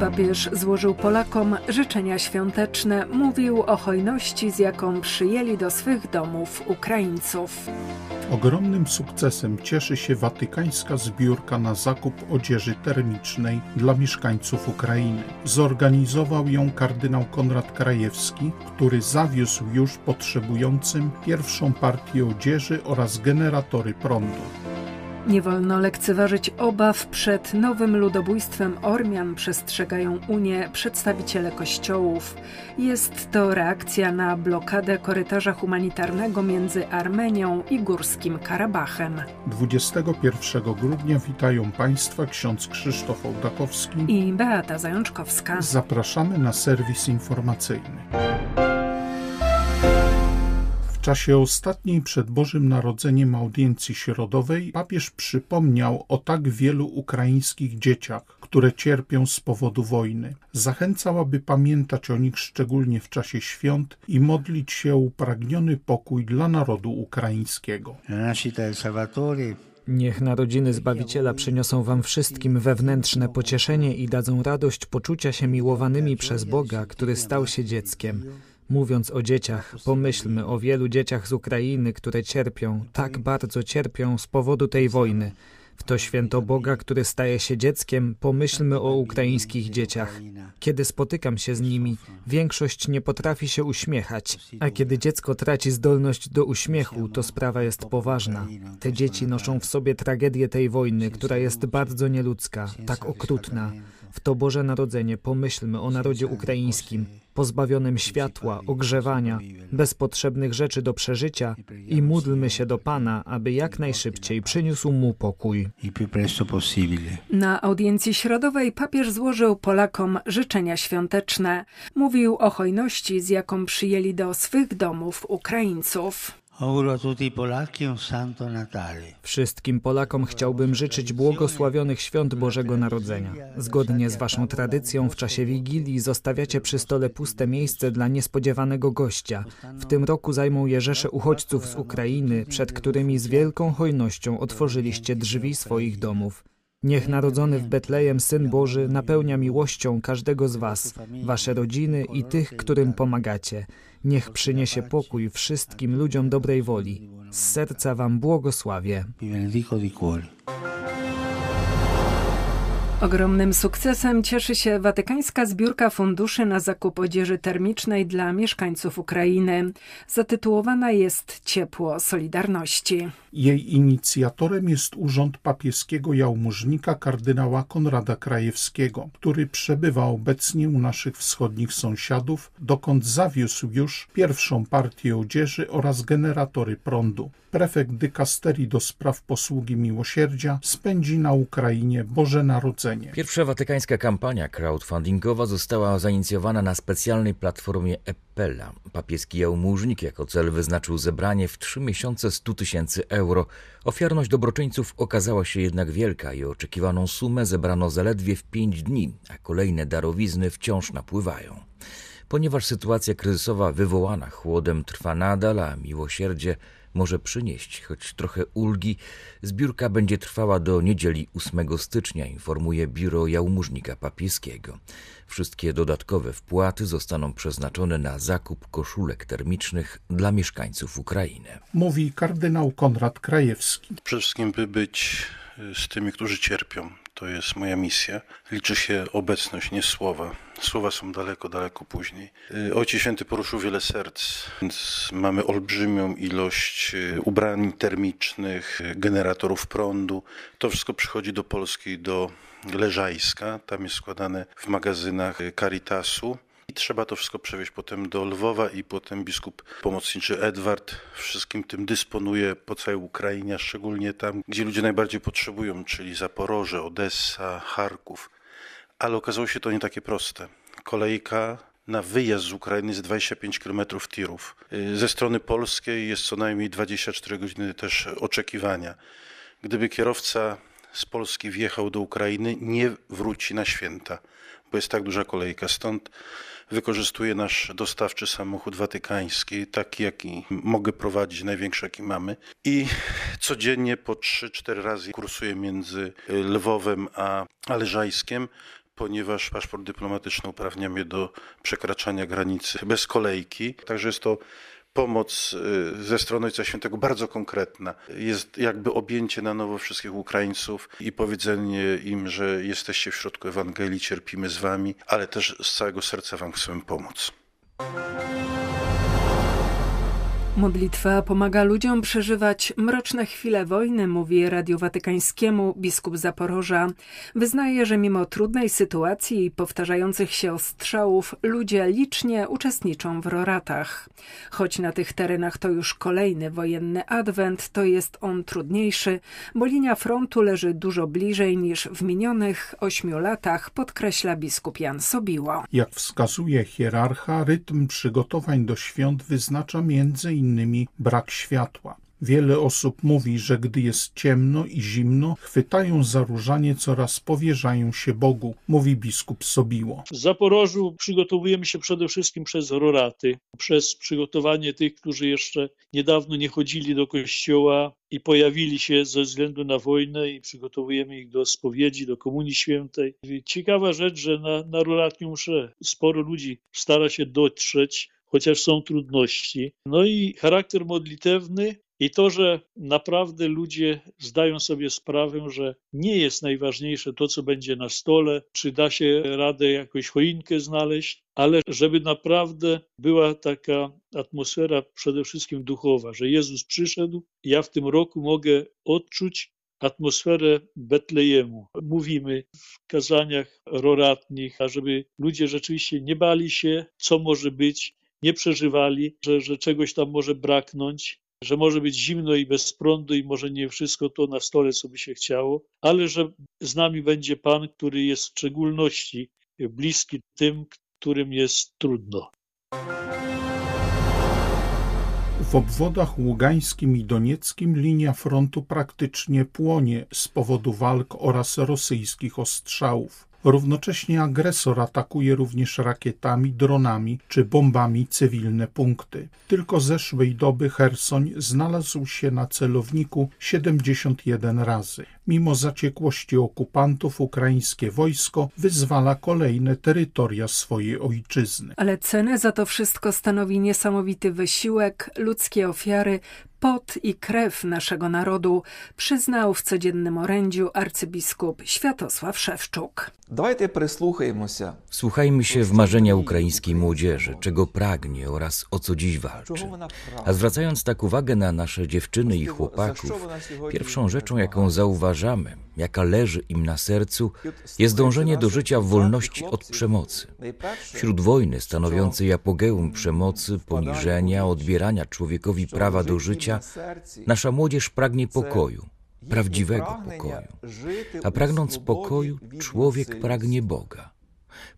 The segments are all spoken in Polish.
Papież złożył Polakom życzenia świąteczne, mówił o hojności, z jaką przyjęli do swych domów Ukraińców. Ogromnym sukcesem cieszy się watykańska zbiórka na zakup odzieży termicznej dla mieszkańców Ukrainy. Zorganizował ją kardynał Konrad Krajewski, który zawiózł już potrzebującym pierwszą partię odzieży oraz generatory prądu. Nie wolno lekceważyć obaw przed nowym ludobójstwem Ormian, przestrzegają Unię przedstawiciele kościołów. Jest to reakcja na blokadę korytarza humanitarnego między Armenią i Górskim Karabachem. 21 grudnia witają Państwa ksiądz Krzysztof Ołdakowski i Beata Zajączkowska. Zapraszamy na serwis informacyjny. W czasie ostatniej przed Bożym Narodzeniem audiencji środowej papież przypomniał o tak wielu ukraińskich dzieciach, które cierpią z powodu wojny. Zachęcał, aby pamiętać o nich szczególnie w czasie świąt i modlić się o upragniony pokój dla narodu ukraińskiego. Niech narodziny Zbawiciela przyniosą wam wszystkim wewnętrzne pocieszenie i dadzą radość poczucia się miłowanymi przez Boga, który stał się dzieckiem. Mówiąc o dzieciach, pomyślmy o wielu dzieciach z Ukrainy, które cierpią, tak bardzo cierpią z powodu tej wojny. W to święto Boga, który staje się dzieckiem, pomyślmy o ukraińskich dzieciach. Kiedy spotykam się z nimi, większość nie potrafi się uśmiechać, a kiedy dziecko traci zdolność do uśmiechu, to sprawa jest poważna. Te dzieci noszą w sobie tragedię tej wojny, która jest bardzo nieludzka, tak okrutna. W to Boże Narodzenie pomyślmy o narodzie ukraińskim, pozbawionym światła, ogrzewania, bez potrzebnych rzeczy do przeżycia i módlmy się do Pana, aby jak najszybciej przyniósł mu pokój. Na audiencji środowej papież złożył Polakom życzenia świąteczne. Mówił o hojności, z jaką przyjęli do swych domów Ukraińców. Wszystkim Polakom chciałbym życzyć błogosławionych świąt Bożego Narodzenia. Zgodnie z Waszą tradycją w czasie Wigilii zostawiacie przy stole puste miejsce dla niespodziewanego gościa. W tym roku zajmą je rzesze uchodźców z Ukrainy, przed którymi z wielką hojnością otworzyliście drzwi swoich domów. Niech narodzony w Betlejem Syn Boży napełnia miłością każdego z Was, Wasze rodziny i tych, którym pomagacie. Niech przyniesie pokój wszystkim ludziom dobrej woli. Z serca Wam błogosławię. Ogromnym sukcesem cieszy się watykańska zbiórka funduszy na zakup odzieży termicznej dla mieszkańców Ukrainy. Zatytułowana jest Ciepło Solidarności. Jej inicjatorem jest Urząd Papieskiego Jałmużnika kardynała Konrada Krajewskiego, który przebywa obecnie u naszych wschodnich sąsiadów, dokąd zawiózł już pierwszą partię odzieży oraz generatory prądu. Prefekt dykasterii do spraw posługi miłosierdzia spędzi na Ukrainie Boże Narodzenie. Pierwsza watykańska kampania crowdfundingowa została zainicjowana na specjalnej platformie Epella. Papieski jałmużnik jako cel wyznaczył zebranie w trzy miesiące 100 tysięcy euro. Ofiarność dobroczyńców okazała się jednak wielka i oczekiwaną sumę zebrano zaledwie w pięć dni, a kolejne darowizny wciąż napływają. Ponieważ sytuacja kryzysowa wywołana chłodem trwa nadal, a miłosierdzie może przynieść choć trochę ulgi. Zbiórka będzie trwała do niedzieli 8 stycznia, informuje biuro jałmużnika papieskiego. Wszystkie dodatkowe wpłaty zostaną przeznaczone na zakup koszulek termicznych dla mieszkańców Ukrainy. Mówi kardynał Konrad Krajewski. Przede wszystkim, by być z tymi, którzy cierpią. To jest moja misja. Liczy się obecność, nie słowa. Słowa są daleko, daleko później. Ojciec Święty poruszył wiele serc, więc mamy olbrzymią ilość ubrań termicznych, generatorów prądu. To wszystko przychodzi do Polski, do Leżajska. Tam jest składane w magazynach Caritasu. I trzeba to wszystko przewieźć potem do Lwowa i potem biskup pomocniczy Edward wszystkim tym dysponuje po całej Ukrainie, szczególnie tam, gdzie ludzie najbardziej potrzebują, czyli Zaporoże, Odessa, Charków. Ale okazało się to nie takie proste. Kolejka na wyjazd z Ukrainy jest 25 km tirów. Ze strony polskiej jest co najmniej 24 godziny też oczekiwania. Gdyby kierowca z Polski wjechał do Ukrainy, nie wróci na święta, bo jest tak duża kolejka. Stąd wykorzystuję nasz dostawczy samochód watykański, taki jaki mogę prowadzić, największy jaki mamy. I codziennie po 3-4 razy kursuję między Lwowem a Ależajskiem ponieważ paszport dyplomatyczny uprawnia mnie do przekraczania granicy bez kolejki. Także jest to pomoc y, ze strony Ojca Świętego bardzo konkretna. Jest jakby objęcie na nowo wszystkich Ukraińców i powiedzenie im, że jesteście w środku Ewangelii, cierpimy z wami, ale też z całego serca wam chcemy pomóc. Modlitwa pomaga ludziom przeżywać mroczne chwile wojny, mówi Radiu Watykańskiemu biskup Zaporoża. Wyznaje, że mimo trudnej sytuacji i powtarzających się ostrzałów, ludzie licznie uczestniczą w roratach. Choć na tych terenach to już kolejny wojenny adwent, to jest on trudniejszy, bo linia frontu leży dużo bliżej niż w minionych ośmiu latach, podkreśla biskup Jan Sobiło. Jak wskazuje hierarcha, rytm przygotowań do świąt wyznacza między innymi brak światła. Wiele osób mówi, że gdy jest ciemno i zimno, chwytają za różaniec oraz powierzają się Bogu, mówi biskup Sobiło. W Zaporożu przygotowujemy się przede wszystkim przez roraty, przez przygotowanie tych, którzy jeszcze niedawno nie chodzili do kościoła i pojawili się ze względu na wojnę i przygotowujemy ich do spowiedzi, do Komunii Świętej. Ciekawa rzecz, że na, na roratnią mszę sporo ludzi stara się dotrzeć, chociaż są trudności. No i charakter modlitewny i to, że naprawdę ludzie zdają sobie sprawę, że nie jest najważniejsze to, co będzie na stole, czy da się radę jakąś choinkę znaleźć, ale żeby naprawdę była taka atmosfera przede wszystkim duchowa, że Jezus przyszedł. Ja w tym roku mogę odczuć atmosferę Betlejemu. Mówimy w kazaniach roratnich, żeby ludzie rzeczywiście nie bali się, co może być, nie przeżywali, że, że czegoś tam może braknąć, że może być zimno i bez prądu i może nie wszystko to na stole, co by się chciało, ale że z nami będzie Pan, który jest w szczególności bliski tym, którym jest trudno. W obwodach ługańskim i donieckim linia frontu praktycznie płonie z powodu walk oraz rosyjskich ostrzałów. Równocześnie agresor atakuje również rakietami, dronami czy bombami cywilne punkty. Tylko zeszłej doby Hersoń znalazł się na celowniku 71 razy. Mimo zaciekłości okupantów, ukraińskie wojsko wyzwala kolejne terytoria swojej ojczyzny. Ale cenę za to wszystko stanowi niesamowity wysiłek, ludzkie ofiary, pot i krew naszego narodu, przyznał w codziennym orędziu arcybiskup Światosław Szewczuk. Wsłuchajmy się w marzenia ukraińskiej młodzieży, czego pragnie oraz o co dziś walczy. A zwracając tak uwagę na nasze dziewczyny i chłopaków, pierwszą rzeczą, jaką zauważamy, jaka leży im na sercu, jest dążenie do życia w wolności od przemocy. Wśród wojny stanowiącej apogeum przemocy, poniżenia, odbierania człowiekowi prawa do życia, nasza młodzież pragnie pokoju prawdziwego pokoju. A pragnąc pokoju, człowiek pragnie Boga.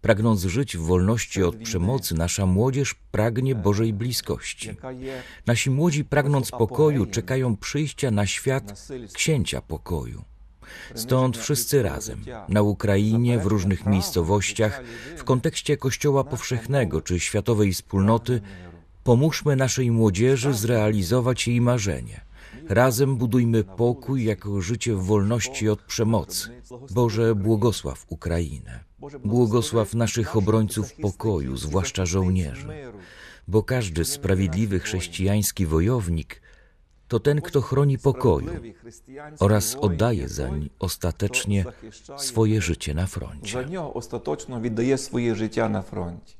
Pragnąc żyć w wolności od przemocy, nasza młodzież pragnie Bożej bliskości. Nasi młodzi, pragnąc pokoju, czekają przyjścia na świat księcia pokoju. Stąd wszyscy razem, na Ukrainie, w różnych miejscowościach, w kontekście Kościoła Powszechnego czy światowej wspólnoty, pomóżmy naszej młodzieży zrealizować jej marzenie – Razem budujmy pokój jako życie w wolności od przemocy. Boże, błogosław Ukrainę. Błogosław naszych obrońców pokoju, zwłaszcza żołnierzy. Bo każdy sprawiedliwy chrześcijański wojownik to ten, kto chroni pokoju oraz oddaje zań ostatecznie swoje życie na froncie. Ostatecznie wydaje swoje życie na froncie.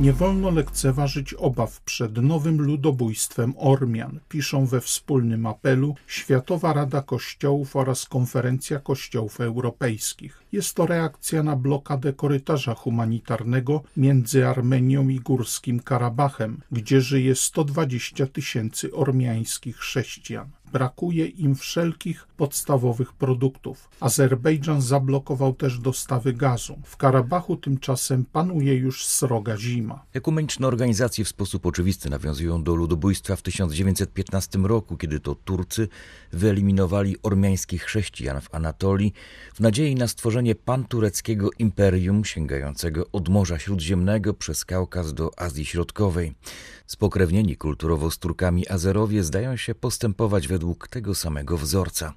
Nie wolno lekceważyć obaw przed nowym ludobójstwem Ormian, piszą we wspólnym apelu Światowa Rada Kościołów oraz Konferencja Kościołów Europejskich. Jest to reakcja na blokadę korytarza humanitarnego między Armenią i Górskim Karabachem, gdzie żyje 120 tysięcy ormiańskich chrześcijan. Brakuje im wszelkich podstawowych produktów. Azerbejdżan zablokował też dostawy gazu. W Karabachu tymczasem panuje już sroga zima. Ekumeniczne organizacje w sposób oczywisty nawiązują do ludobójstwa w 1915 roku, kiedy to Turcy wyeliminowali ormiańskich chrześcijan w Anatolii w nadziei na stworzenie pantureckiego imperium sięgającego od Morza Śródziemnego przez Kaukaz do Azji Środkowej. Spokrewnieni kulturowo z Turkami Azerowie zdają się postępować według tego samego wzorca.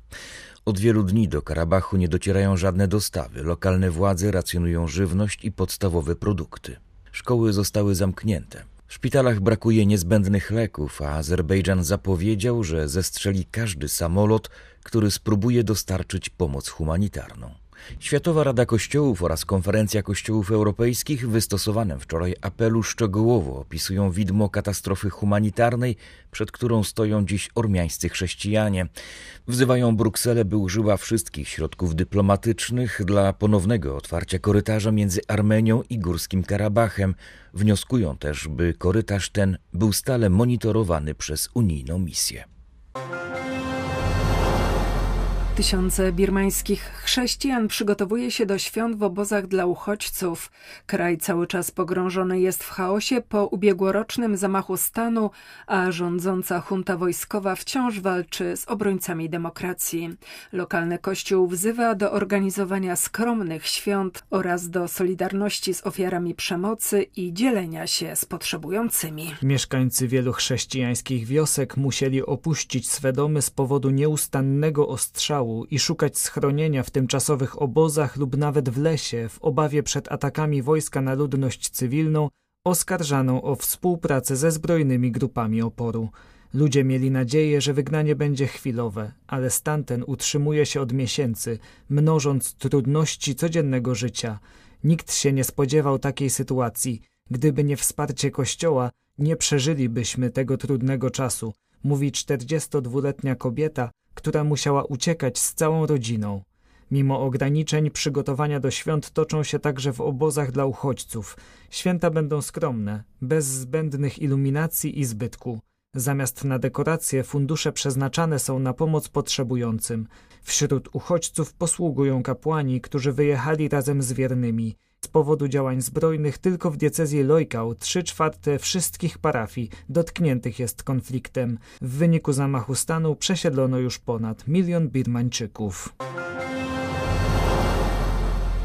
Od wielu dni do Karabachu nie docierają żadne dostawy. Lokalne władze racjonują żywność i podstawowe produkty. Szkoły zostały zamknięte. W szpitalach brakuje niezbędnych leków, a Azerbejdżan zapowiedział, że zestrzeli każdy samolot, który spróbuje dostarczyć pomoc humanitarną. Światowa Rada Kościołów oraz Konferencja Kościołów Europejskich wystosowanym wczoraj apelu szczegółowo opisują widmo katastrofy humanitarnej, przed którą stoją dziś ormiańscy chrześcijanie. Wzywają Brukselę, by użyła wszystkich środków dyplomatycznych dla ponownego otwarcia korytarza między Armenią i Górskim Karabachem. Wnioskują też, by korytarz ten był stale monitorowany przez unijną misję. Tysiące birmańskich chrześcijan przygotowuje się do świąt w obozach dla uchodźców. Kraj cały czas pogrążony jest w chaosie po ubiegłorocznym zamachu stanu, a rządząca junta wojskowa wciąż walczy z obrońcami demokracji. Lokalny kościół wzywa do organizowania skromnych świąt oraz do solidarności z ofiarami przemocy i dzielenia się z potrzebującymi. Mieszkańcy wielu chrześcijańskich wiosek musieli opuścić swe domy z powodu nieustannego ostrzału i szukać schronienia w tymczasowych obozach lub nawet w lesie w obawie przed atakami wojska na ludność cywilną oskarżaną o współpracę ze zbrojnymi grupami oporu. Ludzie mieli nadzieję, że wygnanie będzie chwilowe, ale stan ten utrzymuje się od miesięcy, mnożąc trudności codziennego życia. Nikt się nie spodziewał takiej sytuacji. Gdyby nie wsparcie Kościoła, nie przeżylibyśmy tego trudnego czasu, mówi 42-letnia kobieta, która musiała uciekać z całą rodziną. Mimo ograniczeń, przygotowania do świąt toczą się także w obozach dla uchodźców. Święta będą skromne, bez zbędnych iluminacji i zbytku. Zamiast na dekoracje fundusze przeznaczane są na pomoc potrzebującym. Wśród uchodźców posługują kapłani, którzy wyjechali razem z wiernymi. Z powodu działań zbrojnych tylko w diecezji Lojkał trzy czwarte wszystkich parafii dotkniętych jest konfliktem. W wyniku zamachu stanu przesiedlono już ponad milion Birmańczyków.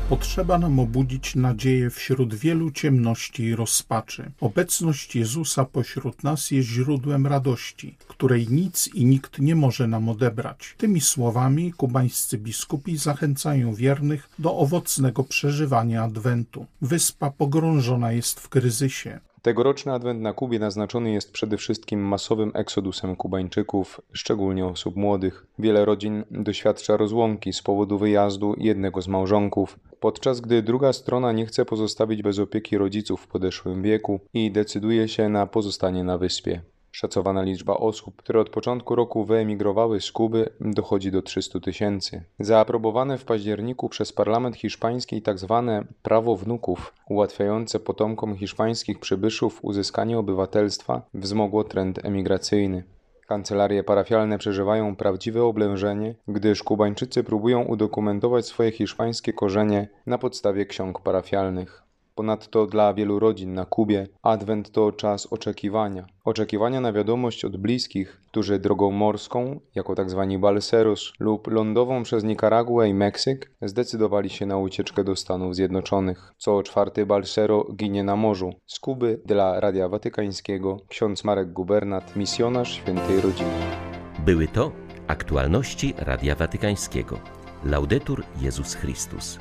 Potrzeba nam obudzić nadzieję wśród wielu ciemności i rozpaczy. Obecność Jezusa pośród nas jest źródłem radości, której nic i nikt nie może nam odebrać. Tymi słowami kubańscy biskupi zachęcają wiernych do owocnego przeżywania Adwentu. Wyspa pogrążona jest w kryzysie. Tegoroczny adwent na Kubie naznaczony jest przede wszystkim masowym eksodusem Kubańczyków, szczególnie osób młodych. Wiele rodzin doświadcza rozłąki z powodu wyjazdu jednego z małżonków, podczas gdy druga strona nie chce pozostawić bez opieki rodziców w podeszłym wieku i decyduje się na pozostanie na wyspie. Szacowana liczba osób, które od początku roku wyemigrowały z Kuby, dochodzi do 300 tysięcy. Zaaprobowane w październiku przez parlament hiszpański tzw. Tak prawo wnuków, ułatwiające potomkom hiszpańskich przybyszów uzyskanie obywatelstwa, wzmogło trend emigracyjny. Kancelarie parafialne przeżywają prawdziwe oblężenie, gdyż Kubańczycy próbują udokumentować swoje hiszpańskie korzenie na podstawie ksiąg parafialnych. Ponadto dla wielu rodzin na Kubie Adwent to czas oczekiwania. Oczekiwania na wiadomość od bliskich, którzy drogą morską, jako tzw. Tak balseros, lub lądową przez Nikaraguę i Meksyk, zdecydowali się na ucieczkę do Stanów Zjednoczonych. Co czwarty balsero ginie na morzu. Z Kuby dla Radia Watykańskiego ksiądz Marek Gubernat, misjonarz świętej rodziny. Były to aktualności Radia Watykańskiego. Laudetur Jezus Chrystus.